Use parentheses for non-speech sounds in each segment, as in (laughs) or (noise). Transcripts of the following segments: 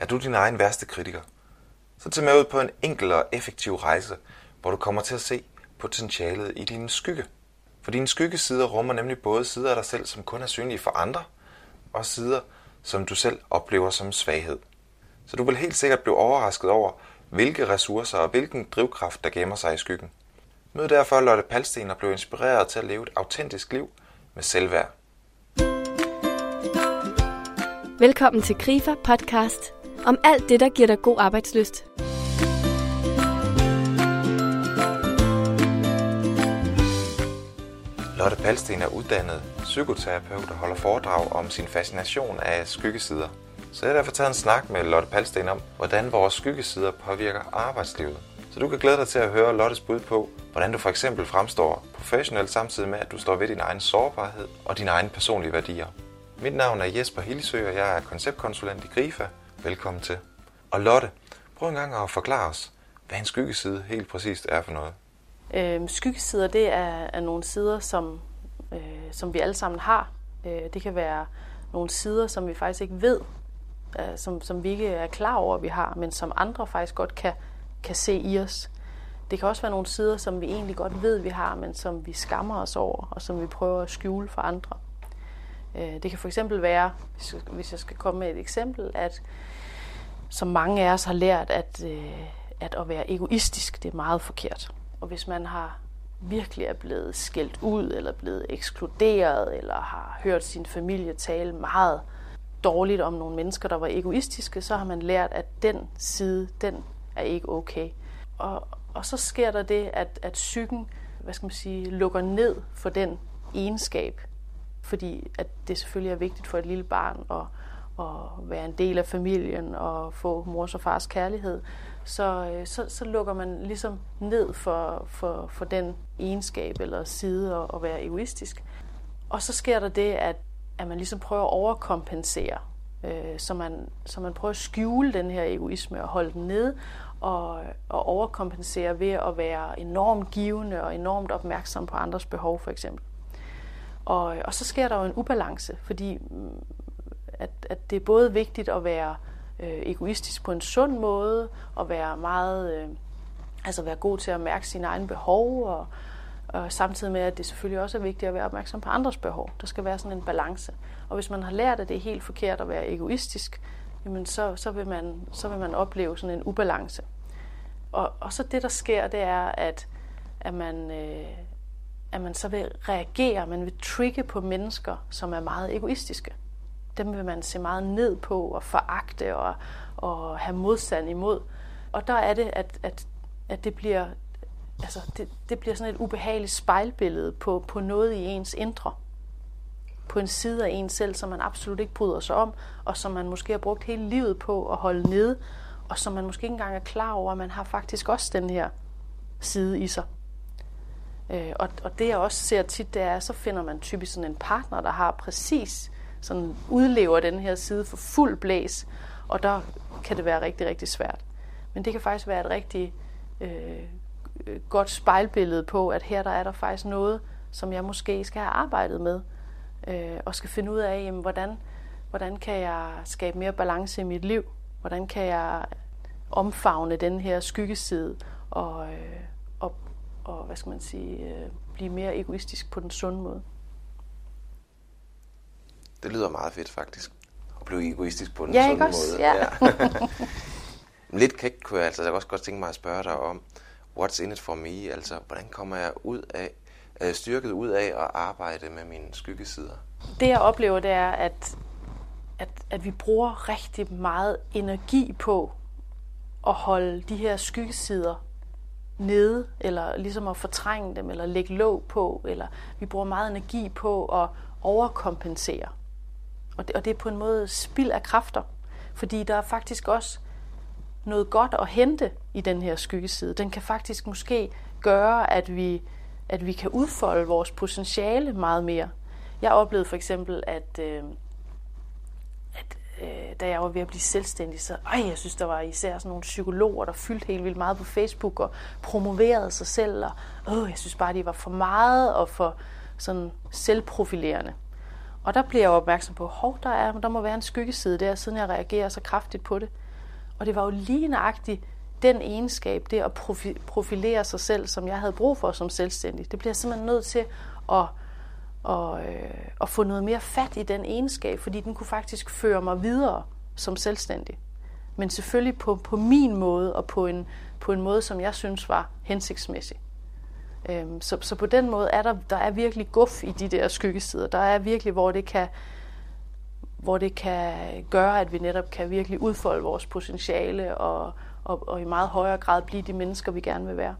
Er du din egen værste kritiker? Så tag med ud på en enkel og effektiv rejse, hvor du kommer til at se potentialet i din skygge. For dine skyggesider rummer nemlig både sider af dig selv, som kun er synlige for andre, og sider, som du selv oplever som svaghed. Så du vil helt sikkert blive overrasket over, hvilke ressourcer og hvilken drivkraft, der gemmer sig i skyggen. Mød derfor Lotte Palsten og blev inspireret til at leve et autentisk liv med selvværd. Velkommen til Grifer podcast om alt det, der giver dig god arbejdsløst. Lotte Palsten er uddannet psykoterapeut og holder foredrag om sin fascination af skyggesider. Så jeg har derfor taget en snak med Lotte Palsten om, hvordan vores skyggesider påvirker arbejdslivet. Så du kan glæde dig til at høre Lottes bud på, hvordan du for eksempel fremstår professionelt samtidig med, at du står ved din egen sårbarhed og dine egne personlige værdier. Mit navn er Jesper Hilsø, og jeg er konceptkonsulent i Grifa. Velkommen til. Og Lotte, prøv en gang at forklare os, hvad en skyggeside helt præcist er for noget. Øh, skyggesider, det er, er nogle sider, som, øh, som vi alle sammen har. Øh, det kan være nogle sider, som vi faktisk ikke ved, øh, som, som vi ikke er klar over, at vi har, men som andre faktisk godt kan, kan se i os. Det kan også være nogle sider, som vi egentlig godt ved, vi har, men som vi skammer os over, og som vi prøver at skjule for andre. Øh, det kan for eksempel være, hvis jeg skal komme med et eksempel, at som mange af os har lært, at, øh, at at være egoistisk, det er meget forkert. Og hvis man har virkelig er blevet skældt ud, eller blevet ekskluderet, eller har hørt sin familie tale meget dårligt om nogle mennesker, der var egoistiske, så har man lært, at den side, den er ikke okay. Og, og så sker der det, at, at psyken, hvad skal man sige, lukker ned for den egenskab, fordi at det selvfølgelig er vigtigt for et lille barn at, at være en del af familien og få mors og fars kærlighed, så, øh, så, så lukker man ligesom ned for, for, for den egenskab eller side at, at være egoistisk. Og så sker der det, at, at man ligesom prøver at overkompensere, øh, så, man, så man prøver at skjule den her egoisme og holde den nede, og, og overkompensere ved at være enormt givende og enormt opmærksom på andres behov for eksempel. Og, og så sker der jo en ubalance, fordi mm, at, at det er både vigtigt at være øh, egoistisk på en sund måde, og være meget, øh, altså være god til at mærke sine egne behov, og, og samtidig med, at det selvfølgelig også er vigtigt at være opmærksom på andres behov. Der skal være sådan en balance. Og hvis man har lært, at det er helt forkert at være egoistisk, jamen så, så, vil, man, så vil man opleve sådan en ubalance. Og, og så det, der sker, det er, at, at man... Øh, at man så vil reagere, man vil trigge på mennesker, som er meget egoistiske. Dem vil man se meget ned på og foragte og, og have modstand imod. Og der er det, at, at, at det bliver altså det, det bliver sådan et ubehageligt spejlbillede på, på noget i ens indre. På en side af en selv, som man absolut ikke bryder sig om, og som man måske har brugt hele livet på at holde nede, og som man måske ikke engang er klar over, at man har faktisk også den her side i sig. Øh, og, og det jeg også ser tit, det er, så finder man typisk sådan en partner, der har præcis sådan udlever den her side for fuld blæs, og der kan det være rigtig, rigtig svært. Men det kan faktisk være et rigtig øh, øh godt spejlbillede på, at her der er der faktisk noget, som jeg måske skal have arbejdet med, øh, og skal finde ud af, jamen, hvordan, hvordan kan jeg skabe mere balance i mit liv? Hvordan kan jeg omfavne den her skyggeside og, øh, og hvad skal man sige, øh, blive mere egoistisk på den sunde måde. Det lyder meget fedt faktisk. At blive egoistisk på den ja, sunde også? måde. Ja. ja. (laughs) Lidt kægt kunne jeg, altså, jeg også godt tænke mig at spørge dig om, what's in it for me? Altså, hvordan kommer jeg ud af, øh, styrket ud af at arbejde med mine skyggesider? Det jeg oplever, det er, at, at, at vi bruger rigtig meget energi på at holde de her skyggesider nede, eller ligesom at fortrænge dem, eller lægge låg på, eller vi bruger meget energi på at overkompensere. Og det, og det er på en måde spild af kræfter, fordi der er faktisk også noget godt at hente i den her skyggeside. Den kan faktisk måske gøre, at vi, at vi kan udfolde vores potentiale meget mere. Jeg oplevede for eksempel, at, øh, øh, da jeg var ved at blive selvstændig, så øh, jeg synes, der var især sådan nogle psykologer, der fyldte helt vildt meget på Facebook og promoverede sig selv. Og åh, jeg synes bare, de var for meget og for sådan selvprofilerende. Og der bliver jeg opmærksom på, hov, der, er, der må være en skyggeside der, siden jeg reagerer så kraftigt på det. Og det var jo lige nøjagtigt den egenskab, det at profilere sig selv, som jeg havde brug for som selvstændig. Det bliver jeg simpelthen nødt til at, at, øh, at få noget mere fat i den egenskab, fordi den kunne faktisk føre mig videre som selvstændig. Men selvfølgelig på, på min måde, og på en, på en måde, som jeg synes var hensigtsmæssig. Øhm, så, så på den måde er der, der er virkelig guf i de der skyggesider. Der er virkelig, hvor det kan, hvor det kan gøre, at vi netop kan virkelig udfolde vores potentiale og, og, og i meget højere grad blive de mennesker, vi gerne vil være.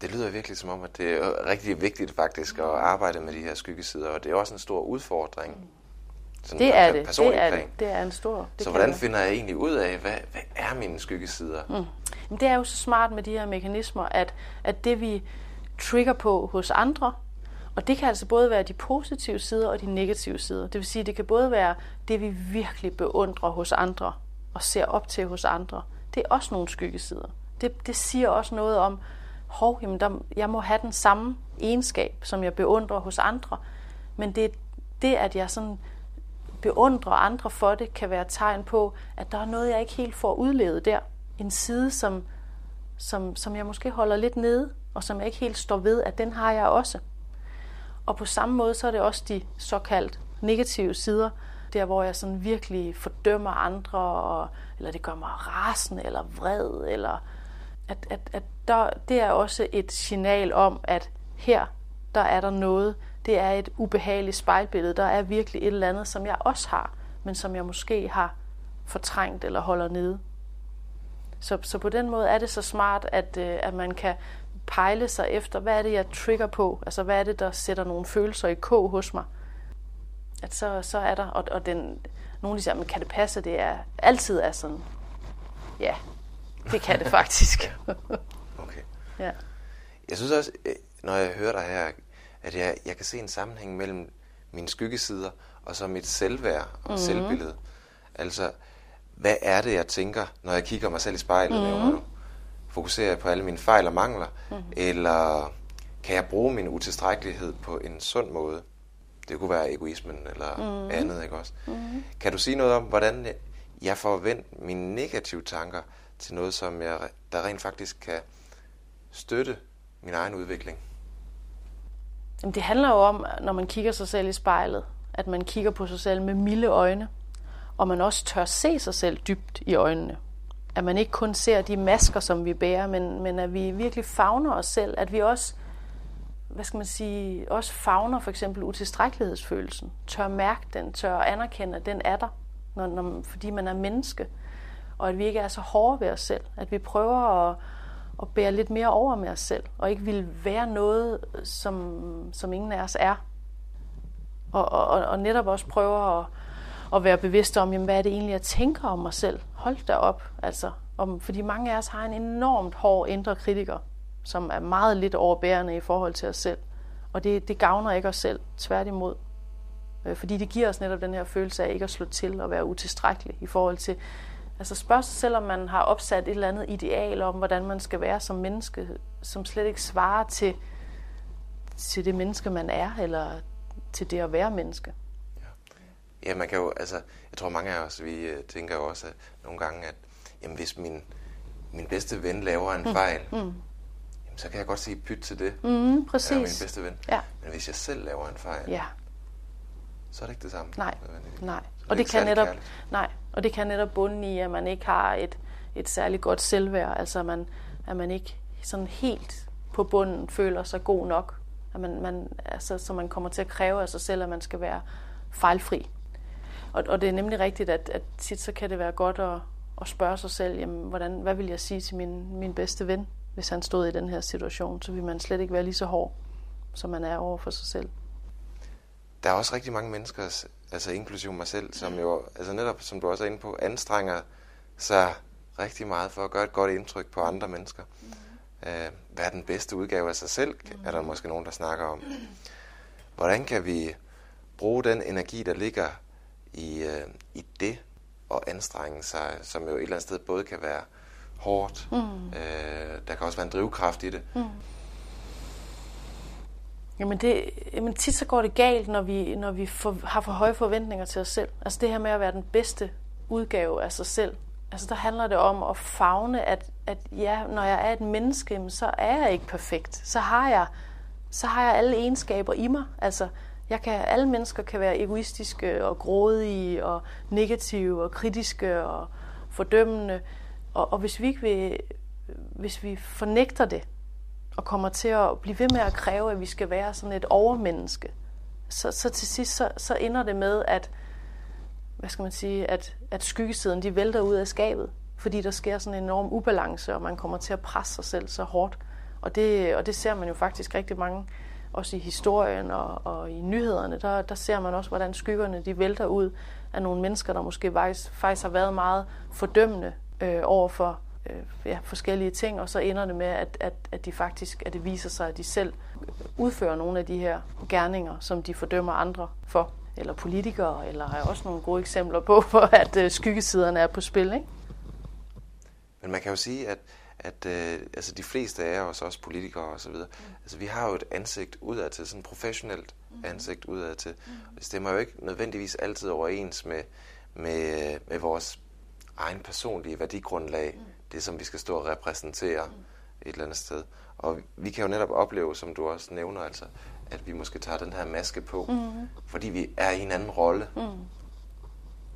Det lyder virkelig som om, at det er rigtig vigtigt faktisk at arbejde med de her skyggesider, og det er også en stor udfordring. Sådan det er det. Det er, det. det er en stor. Det så hvordan finder jeg egentlig ud af, hvad, hvad er mine skyggesider? Mm. Jamen, det er jo så smart med de her mekanismer, at, at det vi trigger på hos andre, og det kan altså både være de positive sider og de negative sider. Det vil sige, det kan både være det, vi virkelig beundrer hos andre og ser op til hos andre. Det er også nogle skyggesider. Det, det siger også noget om, hov, jamen der, jeg må have den samme egenskab, som jeg beundrer hos andre. Men det, det at jeg sådan beundrer andre for det, kan være tegn på, at der er noget, jeg ikke helt får udlevet der. En side, som, som, som jeg måske holder lidt nede, og som jeg ikke helt står ved, at den har jeg også. Og på samme måde, så er det også de såkaldt negative sider, der hvor jeg sådan virkelig fordømmer andre, og, eller det gør mig rasende, eller vred, eller at, at, at der, det er også et signal om, at her, der er der noget, det er et ubehageligt spejlbillede. Der er virkelig et eller andet, som jeg også har, men som jeg måske har fortrængt eller holder nede. Så, så på den måde er det så smart, at, øh, at man kan pejle sig efter, hvad er det, jeg trigger på? Altså, hvad er det, der sætter nogle følelser i kog hos mig? At så, så er der, og, og den, nogle de siger, men kan det passe, det er altid er sådan? Ja, det kan det faktisk. okay. Ja. Jeg synes også, øh, når jeg hører dig her, at jeg, jeg kan se en sammenhæng mellem mine skyggesider og så mit selvværd og mm-hmm. selvbillede. Altså, hvad er det, jeg tænker, når jeg kigger mig selv i spejlet? Mm-hmm. Fokuserer jeg på alle mine fejl og mangler? Mm-hmm. Eller kan jeg bruge min utilstrækkelighed på en sund måde? Det kunne være egoismen eller mm-hmm. andet, ikke også? Mm-hmm. Kan du sige noget om, hvordan jeg får vendt mine negative tanker til noget, som jeg, der rent faktisk kan støtte min egen udvikling? Jamen, det handler jo om, når man kigger sig selv i spejlet, at man kigger på sig selv med milde øjne, og man også tør se sig selv dybt i øjnene. At man ikke kun ser de masker, som vi bærer, men, men at vi virkelig fagner os selv, at vi også, hvad skal man sige, også fagner for eksempel utilstrækkelighedsfølelsen, tør mærke den, tør anerkende, at den er der, når, når, fordi man er menneske, og at vi ikke er så hårde ved os selv, at vi prøver at at bære lidt mere over med os selv, og ikke vil være noget, som, som ingen af os er. Og, og, og netop også prøver at, at være bevidst om, jamen, hvad er det egentlig, jeg tænker om mig selv. Hold da op. Altså, om, fordi mange af os har en enormt hård indre kritiker, som er meget lidt overbærende i forhold til os selv. Og det, det gavner ikke os selv, tværtimod. Øh, fordi det giver os netop den her følelse af ikke at slå til og være utilstrækkelig i forhold til Altså spørge sig selv, om man har opsat et eller andet ideal om, hvordan man skal være som menneske, som slet ikke svarer til, til det menneske, man er, eller til det at være menneske. Ja, ja man kan jo, altså, jeg tror mange af os, vi uh, tænker jo også at nogle gange, at jamen, hvis min, min bedste ven laver en mm. fejl, mm. Jamen, så kan jeg godt sige pyt til det. Mm, præcis. Jeg er min bedste ven. Ja. Men hvis jeg selv laver en fejl, ja. Så er det ikke det samme. Nej, nej. Og det, kan netop, nej, og det kan netop bunde i, at man ikke har et, et særligt godt selvværd. Altså man, at man ikke sådan helt på bunden føler sig god nok. At man, man, altså, så man kommer til at kræve af sig selv, at man skal være fejlfri. Og, og det er nemlig rigtigt, at, at tit så kan det være godt at, at spørge sig selv, jamen, hvordan, hvad vil jeg sige til min, min bedste ven, hvis han stod i den her situation? Så vil man slet ikke være lige så hård, som man er over for sig selv. Der er også rigtig mange mennesker, altså inklusive mig selv, som jo, altså netop som du også er inde på, anstrenger sig rigtig meget for at gøre et godt indtryk på andre mennesker. Mm. Øh, hvad er den bedste udgave af sig selv, mm. er der måske nogen, der snakker om. Hvordan kan vi bruge den energi, der ligger i, øh, i det, og anstrenge sig, som jo et eller andet sted både kan være hårdt, mm. øh, der kan også være en drivkraft i det. Mm. Jamen, det, jamen tit så går det galt, når vi, når vi for, har for høje forventninger til os selv. Altså det her med at være den bedste udgave af sig selv, altså der handler det om at fagne, at, at ja, når jeg er et menneske, så er jeg ikke perfekt. Så har jeg, så har jeg alle egenskaber i mig. Altså, jeg kan, alle mennesker kan være egoistiske og grådige og negative og kritiske og fordømmende. Og, og hvis vi ikke vil, hvis vi fornægter det og kommer til at blive ved med at kræve, at vi skal være sådan et overmenneske, så, så til sidst så, så ender det med, at hvad skal man sige, at, at skyggesiden de vælter ud af skabet, fordi der sker sådan en enorm ubalance, og man kommer til at presse sig selv så hårdt. Og det, og det ser man jo faktisk rigtig mange, også i historien og, og i nyhederne, der, der ser man også, hvordan skyggerne de vælter ud af nogle mennesker, der måske faktisk, faktisk har været meget fordømmende øh, over for øh, ja, forskellige ting, og så ender det med, at, at, at de faktisk, at det viser sig, at de selv udfører nogle af de her gerninger, som de fordømmer andre for eller politikere, eller har også nogle gode eksempler på, (laughs) hvor at øh, skyggesiderne er på spil. Ikke? Men man kan jo sige, at, at øh, altså de fleste af os, også politikere og så videre, mm. altså vi har jo et ansigt udad til, sådan et professionelt mm. ansigt udad til. Mm. Det stemmer jo ikke nødvendigvis altid overens med, med, med vores egen personlige værdigrundlag, mm. det som vi skal stå og repræsentere mm. et eller andet sted. Og vi kan jo netop opleve, som du også nævner, altså, at vi måske tager den her maske på, mm. fordi vi er i en anden rolle. Mm.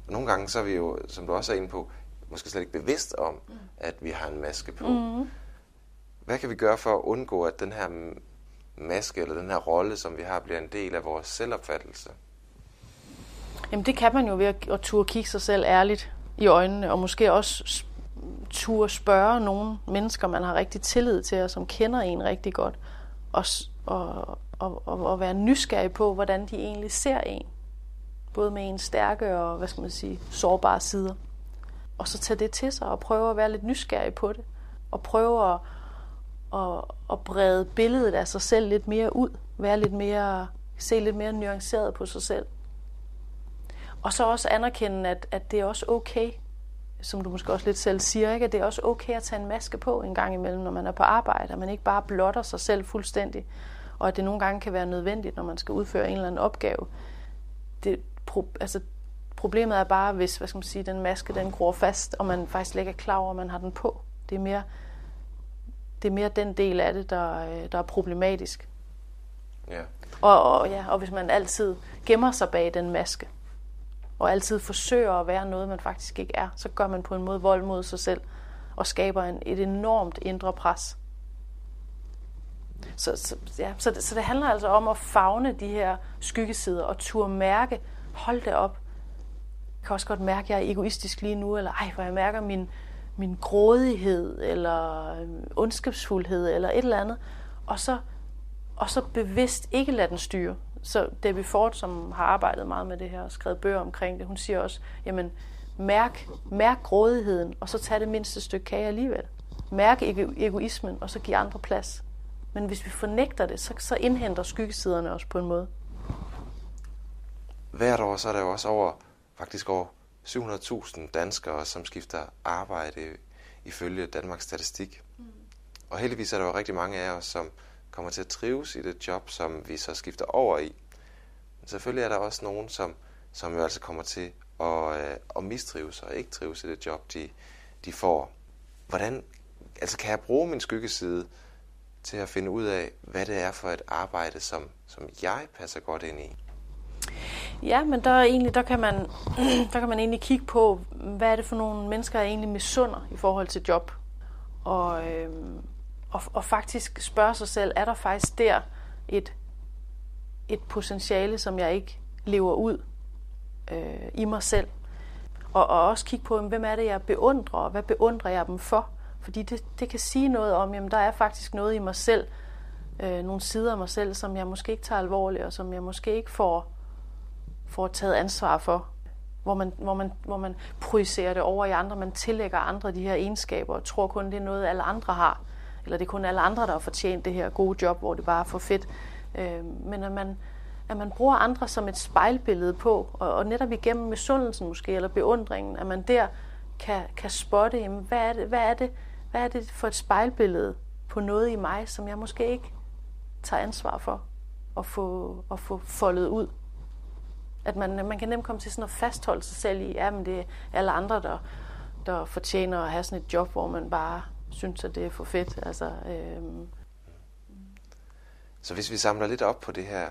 Nogle gange så er vi jo, som du også er inde på, måske slet ikke bevidst om, mm. at vi har en maske på. Mm. Hvad kan vi gøre for at undgå, at den her maske eller den her rolle, som vi har, bliver en del af vores selvopfattelse? Jamen det kan man jo ved at, at turde kigge sig selv ærligt i øjnene, og måske også turde spørge nogle mennesker, man har rigtig tillid til, og som kender en rigtig godt, og, og, og, og, være nysgerrig på, hvordan de egentlig ser en. Både med en stærke og, hvad skal man sige, sårbare sider. Og så tage det til sig og prøve at være lidt nysgerrig på det. Og prøve at, at, at brede billedet af sig selv lidt mere ud. Være lidt mere, se lidt mere nuanceret på sig selv. Og så også anerkende, at, at det er også okay, som du måske også lidt selv siger, ikke? at det er også okay at tage en maske på en gang imellem, når man er på arbejde, at man ikke bare blotter sig selv fuldstændig, og at det nogle gange kan være nødvendigt, når man skal udføre en eller anden opgave. Det, pro, altså, problemet er bare, hvis hvad skal man sige, den maske den gror fast, og man faktisk ikke er klar over, at man har den på. Det er mere, det er mere den del af det, der, øh, der er problematisk. Ja. Og, og, ja, og hvis man altid gemmer sig bag den maske, og altid forsøger at være noget, man faktisk ikke er, så gør man på en måde vold mod sig selv, og skaber en, et enormt indre pres. Så, så, ja, så, det, så det handler altså om at fagne de her skyggesider og turde mærke, hold det op. Jeg kan også godt mærke, at jeg er egoistisk lige nu, eller ej, hvor jeg mærker min, min grådighed, eller øhm, ondskabsfuldhed, eller et eller andet. Og så, og så bevidst ikke lade den styre. Så Debbie Ford, som har arbejdet meget med det her og skrevet bøger omkring det, hun siger også, jamen mærk, mærk grådigheden, og så tag det mindste stykke kage alligevel. Mærk egoismen, og så giv andre plads. Men hvis vi fornægter det, så, så indhenter skyggesiderne os på en måde. Hvert år så er der jo også over, faktisk over 700.000 danskere, som skifter arbejde ifølge Danmarks Statistik. Mm. Og heldigvis er der jo rigtig mange af os, som kommer til at trives i det job, som vi så skifter over i. Men selvfølgelig er der også nogen, som, som jo altså kommer til at, øh, at mistrives og ikke trives i det job, de, de får. Hvordan altså kan jeg bruge min skyggeside til at finde ud af, hvad det er for et arbejde, som, som jeg passer godt ind i? Ja, men der, er egentlig, der, kan man, (clears throat) der kan man egentlig kigge på, hvad er det for nogle mennesker, der egentlig misunder i forhold til job. Og, øhm, og, og faktisk spørge sig selv, er der faktisk der et, et potentiale, som jeg ikke lever ud øh, i mig selv? Og, og også kigge på, hvem er det, jeg beundrer, og hvad beundrer jeg dem for? Fordi det, det kan sige noget om, jamen der er faktisk noget i mig selv, øh, nogle sider af mig selv, som jeg måske ikke tager alvorligt, og som jeg måske ikke får, får taget ansvar for. Hvor man, hvor, man, hvor man projicerer det over i andre, man tillægger andre de her egenskaber, og tror kun, det er noget, alle andre har. Eller det er kun alle andre, der har fortjent det her gode job, hvor det bare er for fedt. Øh, men at man, at man bruger andre som et spejlbillede på, og, og netop igennem misundelsen måske, eller beundringen, at man der kan, kan spotte, jamen, hvad, er det, hvad er det, hvad er det for et spejlbillede på noget i mig, som jeg måske ikke tager ansvar for at få, at få foldet ud? At man, man kan nemt komme til sådan at fastholde sig selv i, ja, men det er alle andre, der, der fortjener at have sådan et job, hvor man bare synes, at det er for fedt. Altså, øh, så hvis vi samler lidt op på det her,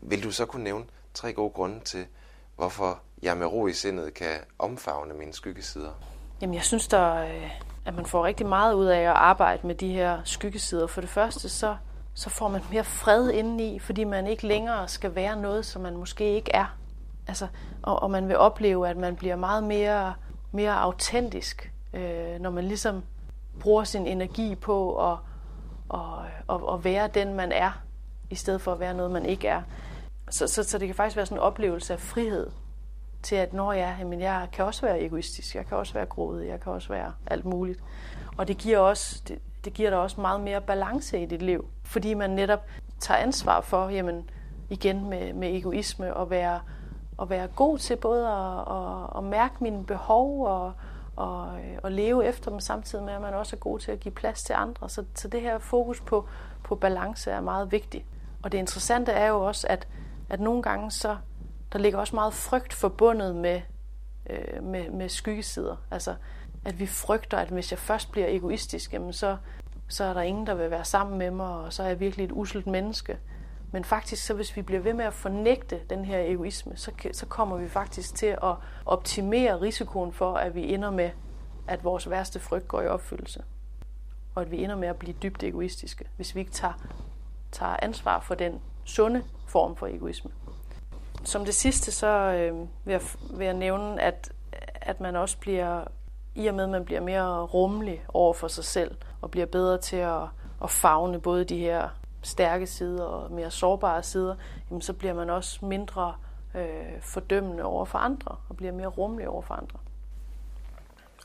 vil du så kunne nævne tre gode grunde til, hvorfor jeg med ro i sindet kan omfavne mine skyggesider? Jamen, jeg synes, der, øh, at man får rigtig meget ud af at arbejde med de her skyggesider. For det første, så, så får man mere fred indeni, fordi man ikke længere skal være noget, som man måske ikke er. Altså, og, og man vil opleve, at man bliver meget mere, mere autentisk, øh, når man ligesom bruger sin energi på at, at, at, at være den, man er, i stedet for at være noget, man ikke er. Så, så, så det kan faktisk være sådan en oplevelse af frihed til, at når jeg, jamen jeg kan også være egoistisk, jeg kan også være grådig, jeg kan også være alt muligt. Og det giver, også, det, det giver dig også meget mere balance i dit liv, fordi man netop tager ansvar for, jamen igen med, med egoisme, og være, at være god til både at, at, at mærke mine behov og, og, øh, og leve efter dem, samtidig med, at man også er god til at give plads til andre. Så, så det her fokus på, på balance er meget vigtigt. Og det interessante er jo også, at, at nogle gange så der ligger også meget frygt forbundet med, øh, med, med skyggesider. Altså, at vi frygter, at hvis jeg først bliver egoistisk, jamen så, så er der ingen, der vil være sammen med mig, og så er jeg virkelig et uselt menneske. Men faktisk, så hvis vi bliver ved med at fornægte den her egoisme, så, så kommer vi faktisk til at optimere risikoen for, at vi ender med, at vores værste frygt går i opfyldelse. Og at vi ender med at blive dybt egoistiske, hvis vi ikke tager, tager ansvar for den sunde form for egoisme. Som det sidste, så øh, vil, jeg, vil jeg nævne, at, at man også bliver, i og med at man bliver mere rummelig over for sig selv, og bliver bedre til at, at fagne både de her stærke sider og mere sårbare sider, jamen så bliver man også mindre øh, fordømmende over for andre, og bliver mere rummelig over for andre.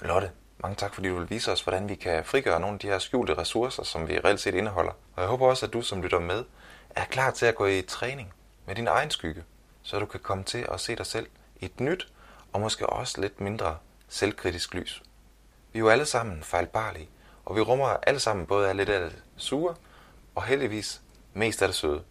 Lotte, mange tak, fordi du vil vise os, hvordan vi kan frigøre nogle af de her skjulte ressourcer, som vi reelt set indeholder. Og jeg håber også, at du, som lytter med, er klar til at gå i træning med din egen skygge, så du kan komme til at se dig selv i et nyt og måske også lidt mindre selvkritisk lys. Vi er jo alle sammen fejlbarlige, og vi rummer alle sammen både af lidt af det sure og heldigvis mest af det søde.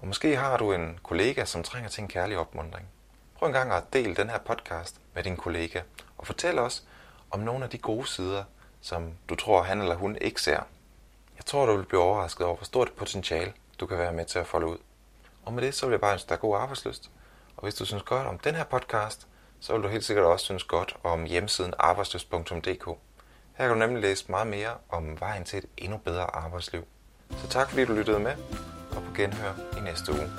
Og måske har du en kollega, som trænger til en kærlig opmundring. Prøv en gang at dele den her podcast med din kollega, og fortæl os om nogle af de gode sider, som du tror, han eller hun ikke ser. Jeg tror, du vil blive overrasket over, hvor stort potentiale du kan være med til at folde ud. Og med det, så vil jeg bare ønske dig god arbejdsløst. Og hvis du synes godt om den her podcast, så vil du helt sikkert også synes godt om hjemmesiden arbejdsløst.dk. Her kan du nemlig læse meget mere om vejen til et endnu bedre arbejdsliv. Så tak fordi du lyttede med, og på genhør i næste uge.